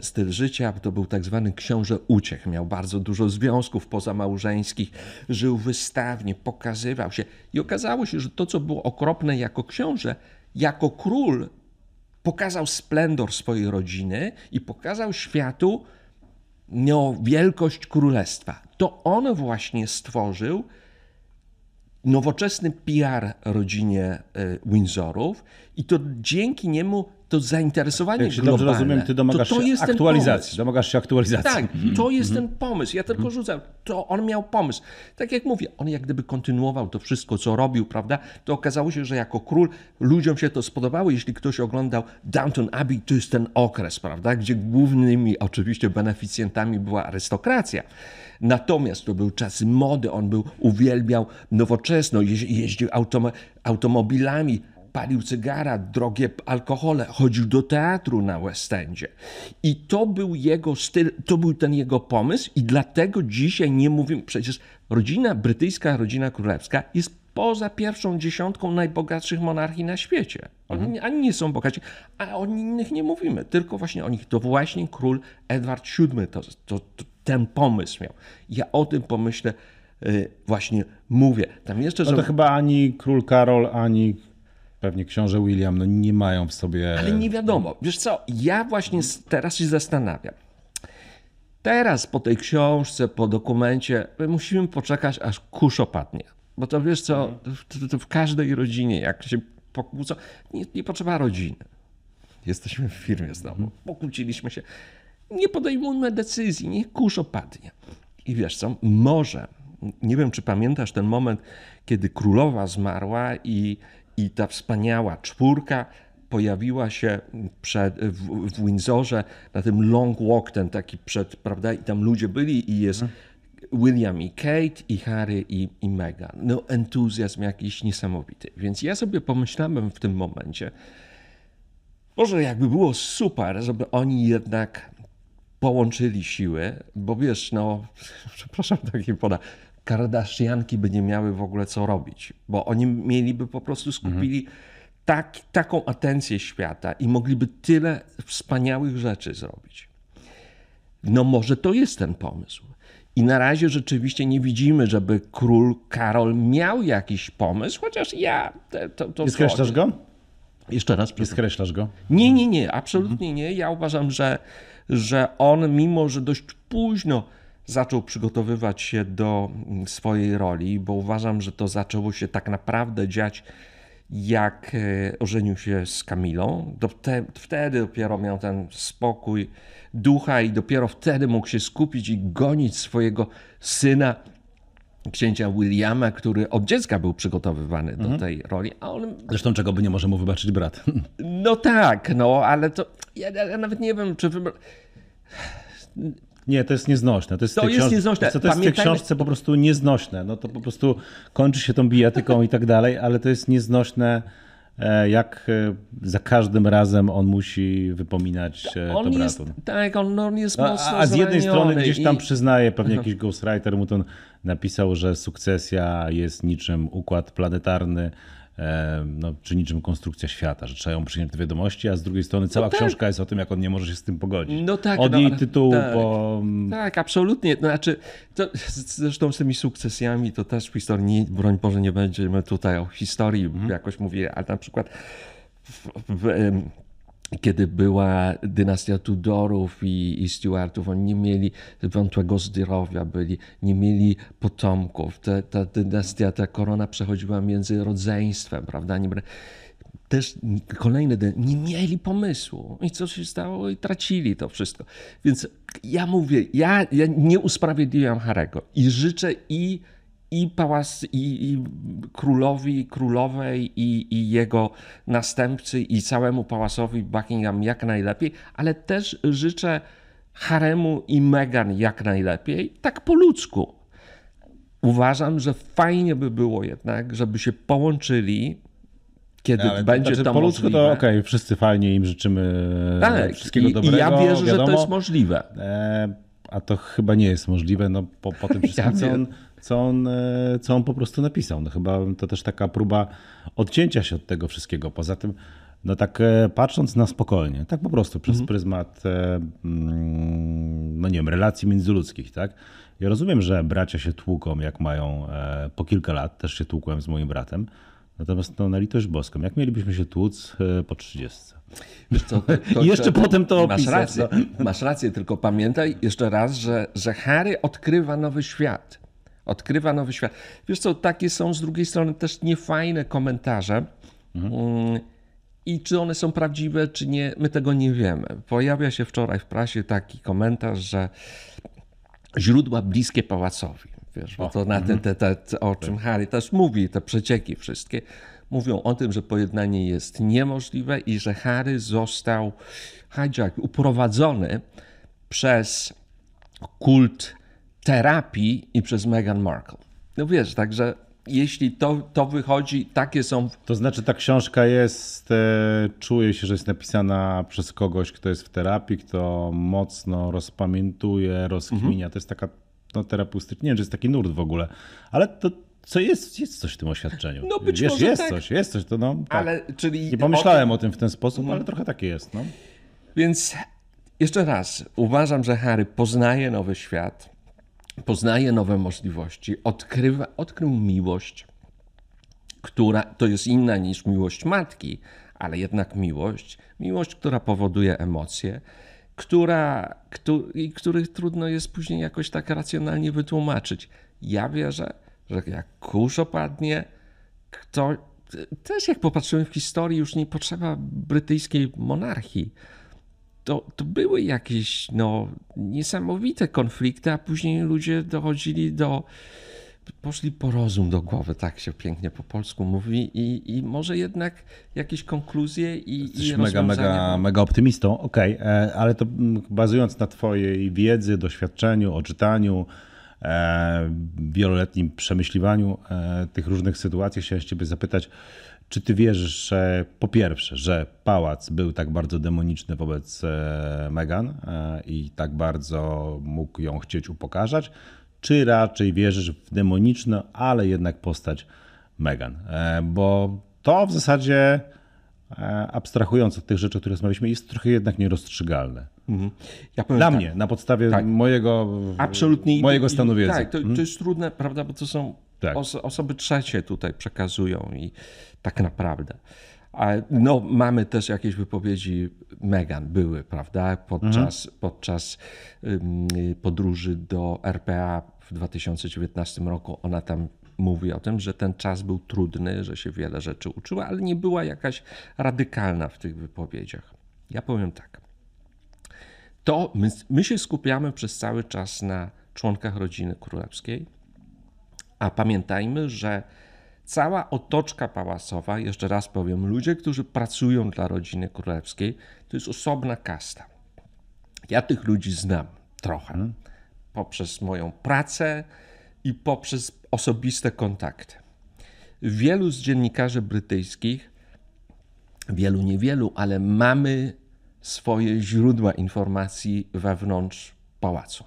styl życia. To był tak zwany książę uciech. Miał bardzo dużo związków pozamałżeńskich, żył wystawnie, pokazywał się. I okazało się, że to, co było okropne jako książę, jako król pokazał splendor swojej rodziny i pokazał światu no, wielkość królestwa. To on właśnie stworzył nowoczesny PR rodzinie e, Windsorów i to dzięki niemu to zainteresowanie Jak się globalne, dobrze rozumiem, ty domagasz to, to się aktualizacji. Domagasz się aktualizacji. Tak, mhm. to jest mhm. ten pomysł. Ja tylko mhm. rzucam. To on miał pomysł. Tak jak mówię, on jak gdyby kontynuował to wszystko, co robił, prawda? To okazało się, że jako król ludziom się to spodobało. Jeśli ktoś oglądał Downton Abbey, to jest ten okres, prawda? Gdzie głównymi oczywiście beneficjentami była arystokracja. Natomiast to był czas mody, on był, uwielbiał nowoczesną, jeździł automobilami, palił cygara, drogie alkohole, chodził do teatru na West Endzie. I to był jego styl, to był ten jego pomysł i dlatego dzisiaj nie mówimy, przecież rodzina brytyjska, rodzina królewska jest poza pierwszą dziesiątką najbogatszych monarchii na świecie. Oni mhm. ani nie są bogaci, a o innych nie mówimy, tylko właśnie o nich. To właśnie król Edward VII to, to, to ten pomysł miał. Ja o tym pomyślę y, właśnie mówię. Tam jeszcze, no to że... chyba ani król Karol, ani pewnie książę William no nie mają w sobie... Ale nie wiadomo. Wiesz co, ja właśnie teraz się zastanawiam. Teraz po tej książce, po dokumencie musimy poczekać, aż kurz opadnie. Bo to wiesz co, to, to w każdej rodzinie, jak się pokłócą, nie, nie potrzeba rodziny. Jesteśmy w firmie znowu, pokłóciliśmy się nie podejmujmy decyzji, niech kurz opadnie. I wiesz co, może, nie wiem czy pamiętasz ten moment, kiedy królowa zmarła i, i ta wspaniała czwórka pojawiła się przed, w, w Windsorze na tym long walk, ten taki przed, prawda, i tam ludzie byli i jest. William i Kate, i Harry, i, i Meghan. No entuzjazm jakiś niesamowity. Więc ja sobie pomyślałem w tym momencie, może jakby było super, żeby oni jednak połączyli siły, bo wiesz, no, (laughs) przepraszam, taki poda, Kardashianki by nie miały w ogóle co robić, bo oni mieliby po prostu skupili tak, taką atencję świata i mogliby tyle wspaniałych rzeczy zrobić. No może to jest ten pomysł. I na razie rzeczywiście nie widzimy, żeby król Karol miał jakiś pomysł, chociaż ja to, to skreślasz go? Jeszcze raz. Nie skreślasz go? Nie, nie, nie, absolutnie nie. Ja uważam, że, że on, mimo że dość późno zaczął przygotowywać się do mm, swojej roli, bo uważam, że to zaczęło się tak naprawdę dziać, jak e, ożenił się z Kamilą. Wtedy dopiero miał ten spokój ducha i dopiero wtedy mógł się skupić i gonić swojego syna, księcia Williama, który od dziecka był przygotowywany do tej roli, a on Zresztą czego by nie może mu wybaczyć brat. no tak, no ale to ja, ja nawet nie wiem, czy wybra... Nie, to jest nieznośne. To jest, To jest książ- nieznośne. To, to jest w tej Pamiętajmy- książce po prostu nieznośne. No to po prostu kończy się tą bijatyką i tak dalej, ale to jest nieznośne, e, jak e, za każdym razem on musi wypominać e, to On jest, bratu. tak, on, on jest A, mocno a z jednej strony gdzieś tam i- przyznaje, pewnie jakiś (laughs) ghostwriter mu to napisał, że sukcesja jest niczym układ planetarny, no, czy niczym konstrukcja świata, że trzeba ją przyjąć do wiadomości, a z drugiej strony cała tak. książka jest o tym, jak on nie może się z tym pogodzić. No tak, Od no, jej tytułu tak. po... Tak, absolutnie. To znaczy, to, zresztą z tymi sukcesjami to też w historii, nie, broń Boże, nie będziemy tutaj o historii Mhm. jakoś mówili, ale na przykład w, w, em, kiedy była dynastia Tudorów i, i Stuartów, oni nie mieli wątłego zdrowia, byli, nie mieli potomków. Ta, ta dynastia, ta korona przechodziła między rodzeństwem, prawda? Nie, też kolejny dy- nie mieli pomysłu. I co się stało? I tracili to wszystko. Więc ja mówię, ja, ja nie usprawiedliwiam Harego i życzę i, i pałac, i, i królowi, królowej, i, i jego następcy, i całemu pałacowi Buckingham jak najlepiej, ale też życzę Haremu i Meghan jak najlepiej, tak po ludzku. Uważam, że fajnie by było jednak, żeby się połączyli, kiedy Ale będzie znaczy, to po ludzku możliwe. to okej, wszyscy fajnie im życzymy Tak, wszystkiego i, dobrego. i ja wierzę, że wiadomo. to jest możliwe. E, a to chyba nie jest możliwe, no po, po tym (laughs) wszystkim, co, wiem. Co, on, e, co on po prostu napisał. No chyba to też taka próba odcięcia się od tego wszystkiego. Poza tym, no tak e, patrząc na spokojnie, tak po prostu przez pryzmat, e, mm, no nie wiem, relacji międzyludzkich, tak? Ja rozumiem, że bracia się tłuką, jak mają po kilka lat, też się tłukłem z moim bratem. Natomiast no, na litość boską, jak mielibyśmy się tłuc po 30? Wiesz co, to, to, I jeszcze potem to masz opisać, rację, masz rację, tylko pamiętaj jeszcze raz, że, że Harry odkrywa nowy świat. Odkrywa nowy świat. Wiesz co, takie są z drugiej strony też niefajne komentarze. Mm, I czy one są prawdziwe, czy nie, my tego nie wiemy. Pojawia się wczoraj w prasie taki komentarz, że źródła bliskie pałacowi. Wiesz, bo to na te, te, te, te, o czym Harry też mówi, te przecieki wszystkie, mówią o tym, że pojednanie jest niemożliwe i że Harry został hijack, uprowadzony przez kult terapii i przez Meghan Markle. No wiesz, także jeśli to, to wychodzi, takie są To znaczy ta książka jest, e, czuję się, że jest napisana przez kogoś, kto jest w terapii, kto mocno rozpamiętuje, rozkminia. To jest taka no, terapeutyczna, nie wiem, czy jest taki nurt w ogóle, ale to co jest, jest coś w tym oświadczeniu. No być Wiesz, może jest tak. coś, jest coś, to no tak. Ale, czyli Nie pomyślałem o o tym w ten sposób, ale trochę takie jest, no. Więc jeszcze raz, uważam, że Harry poznaje nowy świat, poznaje nowe możliwości, odkrywa, odkrył miłość, która to jest inna niż miłość matki, ale jednak miłość, miłość, która powoduje emocje, która, któ- i których trudno jest później jakoś tak racjonalnie wytłumaczyć. Ja wierzę, że jak kurz opadnie, kto, też jak popatrzyłem w historii, już nie potrzeba brytyjskiej monarchii. To, to były jakieś no, niesamowite konflikty, a później ludzie dochodzili do. Poszli po rozum do głowy, tak się pięknie po polsku mówi, i, i może jednak jakieś konkluzje i, i Jesteś mega, rozwiązania mega, mega optymistą, okej, e, ale to bazując na twojej wiedzy, doświadczeniu, odczytaniu, e, wieloletnim przemyśliwaniu e, tych różnych sytuacji, chciałem ciebie zapytać, Czy ty wierzysz, że po pierwsze, że pałac był tak bardzo demoniczny wobec e, Meghan e, i tak bardzo mógł ją chcieć upokarzać, czy raczej wierzysz w demoniczną, ale jednak postać Meghan? E, bo to w zasadzie, abstrahując od tych rzeczy, o których rozmawialiśmy, jest trochę jednak nierozstrzygalne. Mhm. Ja Dla tak, mnie, na podstawie tak, mojego, absolutnie mojego stanu wiedzy. Tak, to, to mhm. jest trudne, prawda, bo to są tak. Oso osoby trzecie tutaj przekazują i tak naprawdę. No, mamy też jakieś wypowiedzi Megan były, prawda? Podczas, mhm. podczas podróży do RPA w 2019 roku ona tam mówi o tym, że ten czas był trudny, że się wiele rzeczy uczyła, ale nie była jakaś radykalna w tych wypowiedziach. Ja powiem tak. To my, my się skupiamy przez cały czas na członkach rodziny królewskiej, a pamiętajmy, że cała otoczka pałacowa, jeszcze raz powiem, ludzie, którzy pracują dla rodziny królewskiej, to jest osobna kasta. Ja tych ludzi znam trochę hmm. poprzez moją pracę i poprzez osobiste kontakty. Wielu z dziennikarzy brytyjskich, wielu niewielu, ale mamy swoje źródła informacji wewnątrz pałacu.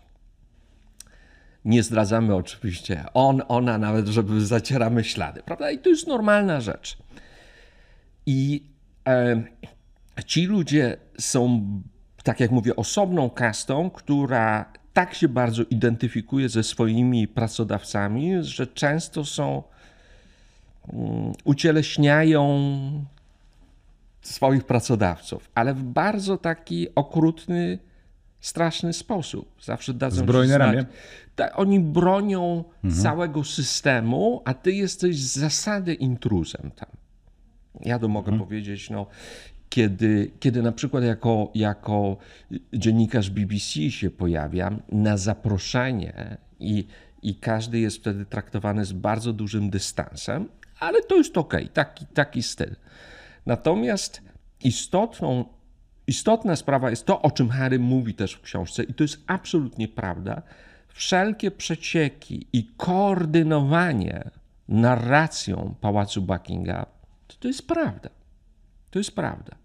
Nie zdradzamy oczywiście on, ona, nawet żeby zacieramy ślady, prawda? I to jest normalna rzecz. I e, ci ludzie są, tak jak mówię, osobną kastą, która tak się bardzo identyfikuje ze swoimi pracodawcami, że często są, um, ucieleśniają swoich pracodawców, ale w bardzo taki okrutny, straszny sposób. Zawsze dadzą Zbrojne ramię. Tak, oni bronią mhm. całego systemu, a ty jesteś z zasady intruzem tam. Ja to mogę mhm. powiedzieć, no, kiedy, kiedy na przykład jako, jako dziennikarz BBC się pojawiam na zaproszenie i, i każdy jest wtedy traktowany z bardzo dużym dystansem, ale to jest ok, taki, taki styl. Natomiast istotną, istotna sprawa jest to, o czym Harry mówi też w książce, i to jest absolutnie prawda. Wszelkie przecieki i koordynowanie narracją pałacu Buckingham, to, to jest prawda. To jest prawda.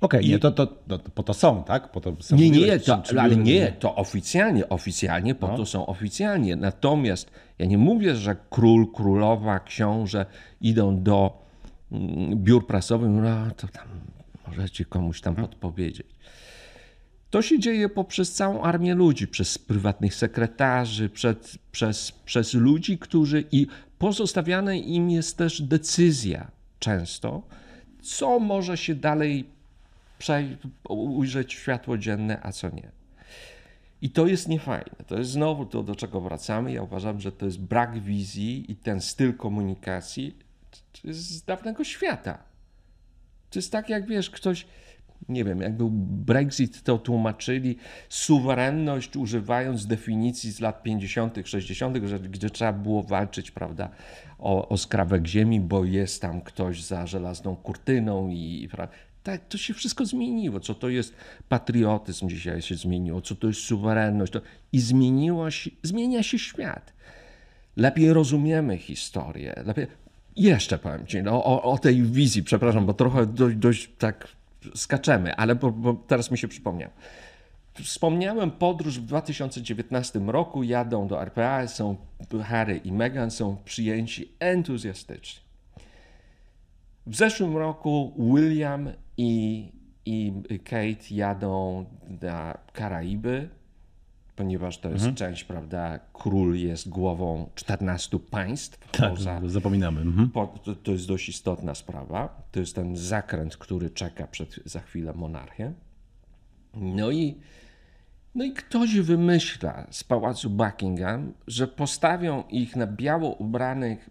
Okej, okay, nie, to, to, to, po to są, tak? Po to są nie, nie, to, ale nie, to oficjalnie, oficjalnie, po no. to są oficjalnie. Natomiast ja nie mówię, że król, królowa, książę idą do Mm, biur prasowych, no to tam możecie komuś tam mhm. podpowiedzieć. To się dzieje poprzez całą armię ludzi, przez prywatnych sekretarzy, przed, przez, przez ludzi, którzy i pozostawiana im jest też decyzja często, co może się dalej ujrzeć w światło dzienne, a co nie. I to jest niefajne. To jest znowu to, do czego wracamy. Ja uważam, że to jest brak wizji i ten styl komunikacji z dawnego świata. To jest tak, jak wiesz, ktoś, nie wiem, jak był Brexit, to tłumaczyli suwerenność, używając definicji z lat 50., 60., że, gdzie trzeba było walczyć, prawda, o, o skrawek ziemi, bo jest tam ktoś za żelazną kurtyną i. Tak, to się wszystko zmieniło. Co to jest patriotyzm dzisiaj się zmieniło, co to jest suwerenność. To... I zmieniło się, zmienia się świat. Lepiej rozumiemy historię. Lepiej jeszcze powiem Ci no, o, o tej wizji, przepraszam, bo trochę dość, dość tak skaczemy, ale bo, bo teraz mi się przypomniał. Wspomniałem podróż w 2019 roku, jadą do RPA, są Harry i Meghan są przyjęci entuzjastycznie. W zeszłym roku William i, i Kate jadą na Karaiby, ponieważ to jest mhm. część, prawda, król jest głową 14 państw. Tak, poza, zapominamy. Mhm. Po, to, to, jest dość istotna sprawa. To jest ten zakręt, który czeka przed, za chwilę monarchię. No i, no i ktoś wymyśla z pałacu Buckingham, że postawią ich na biało ubranych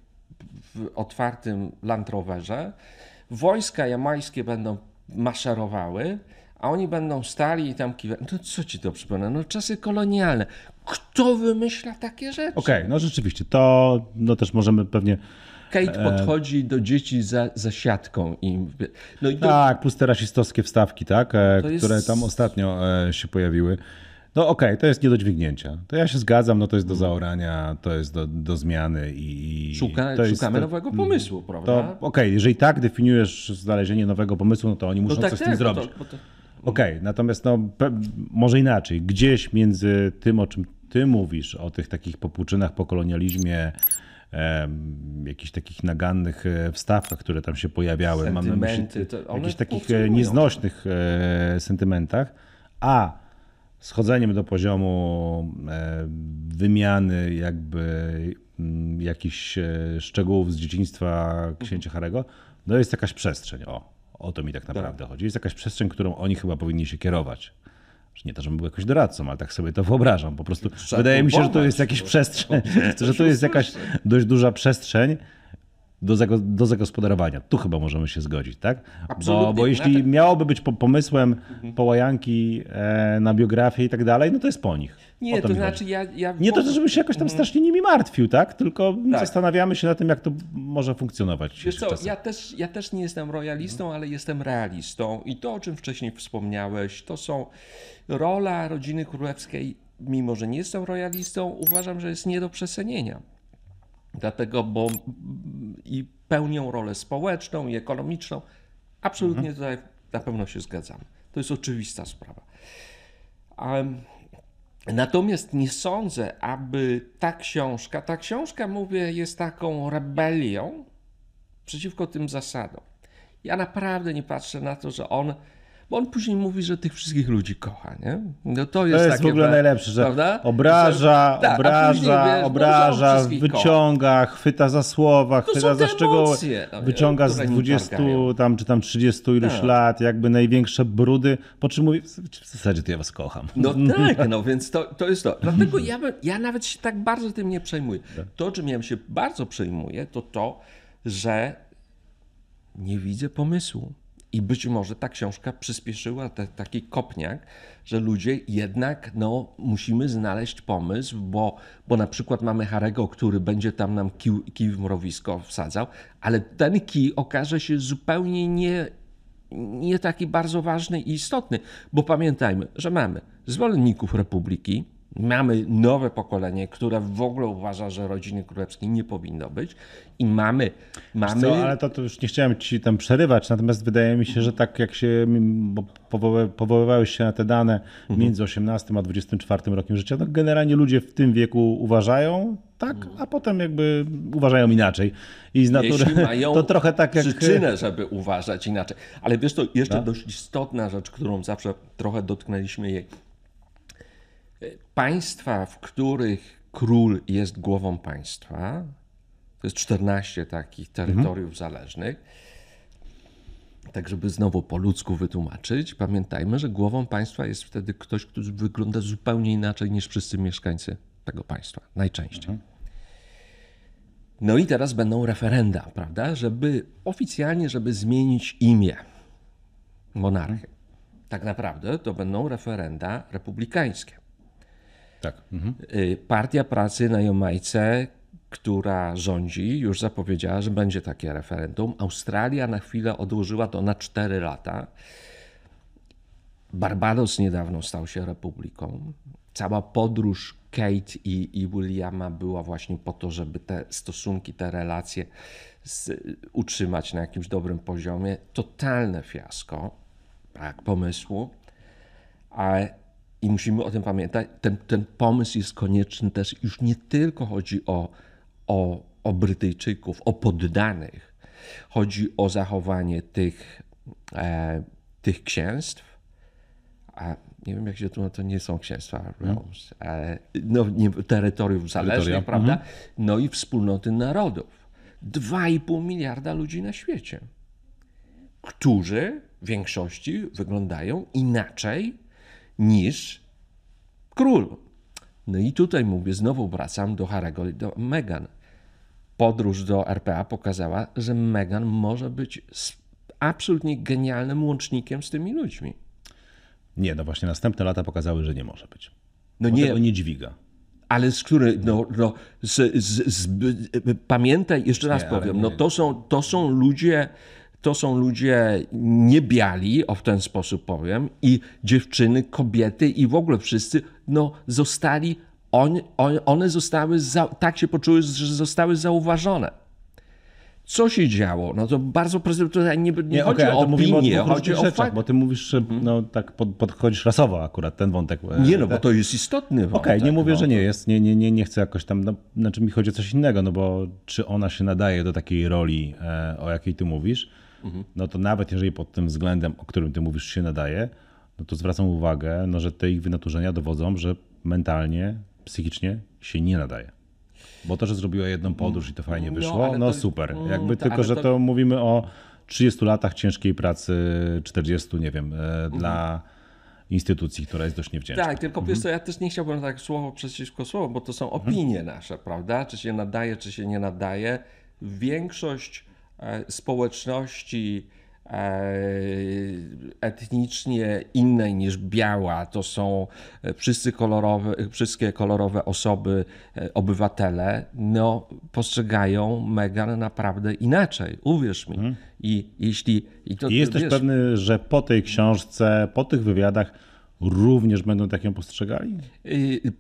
w otwartym Land Roverze. Wojska jamańskie będą maszerowały, a oni będą stali i tam kiwać. No co ci to przypomina? No czasy kolonialne. Kto wymyśla takie rzeczy? Okej, okay, no rzeczywiście, to no też możemy pewnie... Kate e, podchodzi do dzieci za, za siatką i... No i do... Tak, plus te rasistowskie wstawki, tak, e, które jest... tam ostatnio e, się pojawiły. No okej, okay, to jest nie do dźwignięcia. To ja się zgadzam, no to jest do zaorania, to jest do, do zmiany i... Szuka, to szukamy to, nowego pomysłu, prawda? Okej, okay, jeżeli tak definiujesz znalezienie nowego pomysłu, no to oni muszą no tak, coś z tak, tym zrobić. To, to... Okej, okay, natomiast no, może inaczej. Gdzieś między tym, o czym ty mówisz, o tych takich popłuczynach po kolonializmie, jakichś takich nagannych e, wstawkach, które tam się pojawiały, mam na myśli jakichś takich e, nieznośnych e, sentymentach, a schodzeniem do poziomu wymiany jakby mm, jakichś szczegółów z dzieciństwa księcia Harego, no jest jakaś przestrzeń. O, o to mi tak naprawdę tak. chodzi. Jest jakaś przestrzeń, którą oni chyba powinni się kierować. Nie to, żebym był jakoś doradcą, ale tak sobie to wyobrażam. Po prostu Trzeba wydaje mi się, że to jest jakiś przestrzeń, (laughs) że to jest jakaś dość duża przestrzeń do, do zagospodarowania. Tu chyba możemy się zgodzić, tak? Bo, bo jeśli miałoby być pomysłem mhm. połajanki e, na biografię i tak dalej, no to jest po nich. Nie, to znaczy ja, ja... Nie to, żebym się jakoś tam mhm. strasznie nimi martwił, tak? Tylko tak. zastanawiamy się na tym, jak to może funkcjonować. Wiesz co, ja też, ja też nie jestem royalistą, ale jestem realistą i to, o czym wcześniej wspomniałeś, to są rola rodziny królewskiej, mimo że nie jestem royalistą, uważam, że jest nie do przesenienia. Dlatego, bo i pełnią rolę społeczną i ekonomiczną. Absolutnie mhm. tutaj na pewno się zgadzam. To jest oczywista sprawa. Um, Natomiast nie sądzę, aby ta książka, ta książka, mówię, jest taką rebelią przeciwko tym zasadom. Ja naprawdę nie patrzę na to, że on bo on później mówi, że tych wszystkich ludzi kocha, nie? No to jest, to jest w ogóle najlepsze, że prawda? obraża, że, tak, obraża, wiesz, obraża, wyciąga, kocha. chwyta za słowa, to chwyta za szczegóły, no, wyciąga z 20 tam, czy tam 30 iluś tak. lat jakby największe brudy, po czym mówi, w zasadzie to ja was kocham. No (laughs) tak, no więc to, to jest to. Dlatego (laughs) ja, ja nawet się tak bardzo tym nie przejmuję. Tak. To, czym ja się bardzo przejmuję, to to, że nie widzę pomysłu. I być może ta książka przyspieszyła te, taki kopniak, że ludzie jednak no, musimy znaleźć pomysł, bo, bo na przykład mamy Harego, który będzie tam nam kij, kij w mrowisko wsadzał, ale ten kij okaże się zupełnie nie, nie taki bardzo ważny i istotny, bo pamiętajmy, że mamy zwolenników republiki, Mamy nowe pokolenie, które w ogóle uważa, że rodziny królewskiej nie powinno być i mamy... mamy... Co, ale to, to, już nie chciałem ci tam przerywać, natomiast wydaje mi się, że tak jak się powoływałeś się na te dane mhm. między 18 a 24 rokiem życia, to generalnie ludzie w tym wieku uważają tak, mhm. a potem jakby uważają inaczej. I z natury (laughs) to trochę tak jak... przyczynę, żeby uważać inaczej. Ale wiesz, to jeszcze no? dość istotna rzecz, którą zawsze trochę dotknęliśmy jej Państwa, w których król jest głową państwa, to jest 14 takich terytoriów mhm. zależnych. Tak, żeby znowu po ludzku wytłumaczyć, pamiętajmy, że głową państwa jest wtedy ktoś, kto wygląda zupełnie inaczej niż wszyscy mieszkańcy tego państwa, najczęściej. Mhm. No i teraz będą referenda, prawda, żeby oficjalnie, żeby zmienić imię monarchy. Tak naprawdę to będą referenda republikańskie. Tak. Mhm. Y, Partia Pracy na Jamajce, która rządzi, już zapowiedziała, że będzie takie referendum. Australia na chwilę odłożyła to na 4 lata. Barbados niedawno stał się republiką. Cała podróż Kate i, i Williama była właśnie po to, żeby te stosunki, te relacje z, utrzymać na jakimś dobrym poziomie. Totalne fiasko, brak pomysłu. Ale i musimy o tym pamiętać. Ten, ten pomysł jest konieczny też, już nie tylko chodzi o, o, o Brytyjczyków, o poddanych. Chodzi o zachowanie tych, e, tych księstw. A nie wiem, jak się tu, to nie są księstwa, mm. e, no, nie, terytoriów zależnych, prawda? Mm. No i wspólnoty narodów. 2,5 miliarda ludzi na świecie, którzy w większości wyglądają inaczej niż król. No i tutaj mówię, znowu wracam do Harego i do Meghan. Podróż do RPA pokazała, że Meghan może być absolutnie genialnym łącznikiem z tymi ludźmi. Nie, no właśnie następne lata pokazały, że nie może być. No nie, nie dźwiga. Ale z której, no, no z, z, z, pamiętaj, jeszcze raz nie, powiem, no to są, to są ludzie, to są ludzie niebiali, o w ten sposób powiem, i dziewczyny, kobiety i w ogóle wszyscy no, zostali, on, on, one zostały, za, tak się poczuły, że zostały zauważone. Co się działo? No to bardzo tutaj nie, nie, nie chodzi okay, o opinię, chodzi o rzeczach, fakt. Bo ty mówisz, że no, tak pod, podchodzisz rasowo akurat, ten wątek. E, nie, no bo to jest istotny wątek. Okej, okay, nie mówię, no. że nie jest, nie, nie, nie, nie chcę jakoś tam, no, znaczy mi chodzi o coś innego, no bo czy ona się nadaje do takiej roli, e, o jakiej ty mówisz, mhm. no to nawet jeżeli pod tym względem, o którym ty mówisz, się nadaje, no to zwracam uwagę, no, że te ich wynaturzenia dowodzą, że mentalnie, psychicznie się nie nadaje. Bo to, że zrobiła jedną podróż i to fajnie no, wyszło, no, no to, super. Mm, Jakby tylko, że to... to... mówimy o 30 latach ciężkiej pracy, 40, nie wiem, mhm. dla instytucji, która jest dość niewdzięczna. Tak, tylko mhm. wiesz ja też nie chciałbym tak słowo przeciwko słowo, bo to są opinie mhm. nasze, prawda? Czy się nadaje, czy się nie nadaje. Większość społeczności E, etnicznie innej niż biała, to są e, wszyscy kolorowe, wszystkie kolorowe osoby, e, obywatele, no postrzegają Megan naprawdę inaczej, uwierz mi. Hmm. I jeśli... I, to, I jesteś wiesz, pewny, że po tej książce, po tych wywiadach również będą tak ją postrzegali?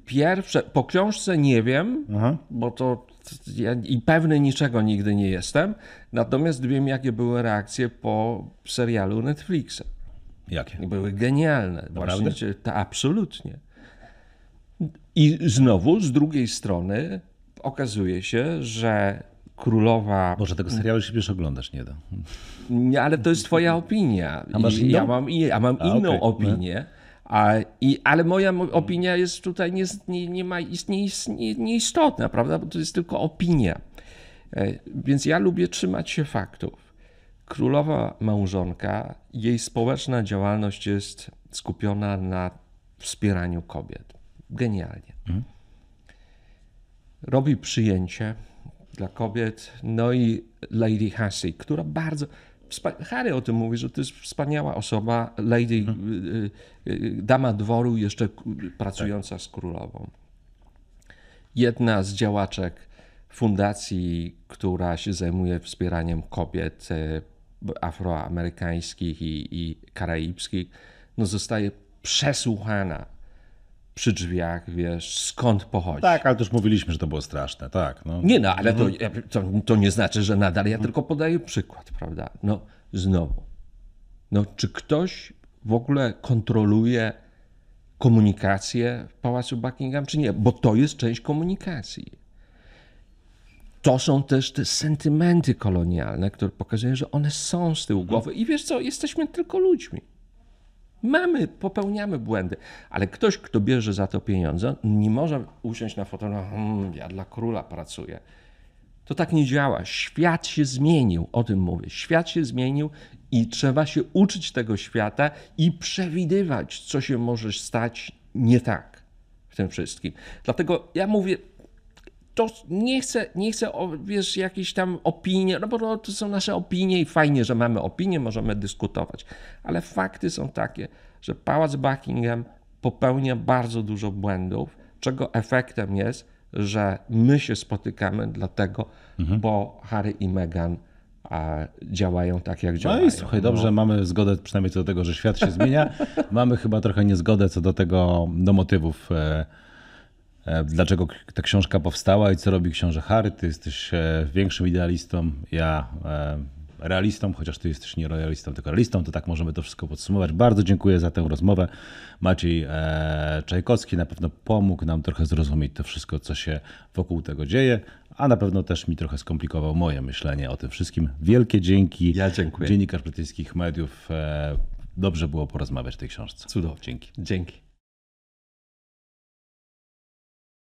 Pierwsze, po książce nie wiem, Aha. bo to ja i pewny niczego nigdy nie jestem, natomiast wiem, jakie były reakcje po serialu Netflixa. Jakie? Były genialne. Właśnie, to absolutnie. I znowu, z drugiej strony, okazuje się, że królowa. Może tego serialu się już oglądasz, nie da. Nie, ale to jest Twoja opinia. A masz inną? Ja mam, ja mam A, inną okay. opinię. A, i, ale moja opinia jest tutaj nie, nie, nie ma, jest nie, nie, nieistotna, prawda? Bo to jest tylko opinia. E, więc ja lubię trzymać się faktów. Królowa małżonka, jej społeczna działalność jest skupiona na wspieraniu kobiet. Genialnie. Mhm. Robi przyjęcie dla kobiet, no i Lady Hussey, która bardzo Harry o tym mówi, że to jest wspaniała osoba, lady, hmm. y, y, dama dworu, jeszcze pracująca z królową. Jedna z działaczek fundacji, która się zajmuje wspieraniem kobiet afroamerykańskich i, i karaibskich, no zostaje przesłuchana przy drzwiach, wiesz, skąd pochodzi. Tak, ale też mówiliśmy, że to było straszne, tak. No. Nie no, ale to, mhm. to, to nie znaczy, że nadal, ja tylko podaję przykład, prawda. No znowu, no czy ktoś w ogóle kontroluje komunikację w Pałacu Buckingham, czy nie? Bo to jest część komunikacji. To są też te sentymenty kolonialne, które pokazują, że one są z tyłu głowy. I wiesz co, jesteśmy tylko ludźmi. Mamy, popełniamy błędy, ale ktoś, kto bierze za to pieniądze, nie może usiąść na fotelu, hmm, ja dla króla pracuję. To tak nie działa. Świat się zmienił, o tym mówię. Świat się zmienił i trzeba się uczyć tego świata i przewidywać, co się może stać nie tak w tym wszystkim. Dlatego ja mówię, to nie chcę, nie chcę wiesz, jakieś tam opinie, no bo to są nasze opinie i fajnie, że mamy opinie, możemy dyskutować, ale fakty są takie, że Pałac Buckingham popełnia bardzo dużo błędów, czego efektem jest, że my się spotykamy dlatego, mhm. bo Harry i Meghan działają tak, jak działają. No i słuchaj, dobrze, no. mamy zgodę przynajmniej co do tego, że świat się zmienia. (laughs) mamy chyba trochę niezgodę co do tego, do motywów, e, dlaczego ta książka powstała i co robi książę Harry. Ty jesteś e, większym idealistą, ja realistą, chociaż ty jesteś nie royalistą, tylko realistą, to tak możemy to wszystko podsumować. Bardzo dziękuję za tę rozmowę. Maciej e, Czajkowski na pewno pomógł nam trochę zrozumieć to wszystko, co się wokół tego dzieje, a na pewno też mi trochę skomplikował moje myślenie o tym wszystkim. Wielkie dzięki. Ja dziękuję. Dziennikarz brytyjskich mediów. E, dobrze było porozmawiać o tej książce. Cudownie. Dzięki. Dzięki.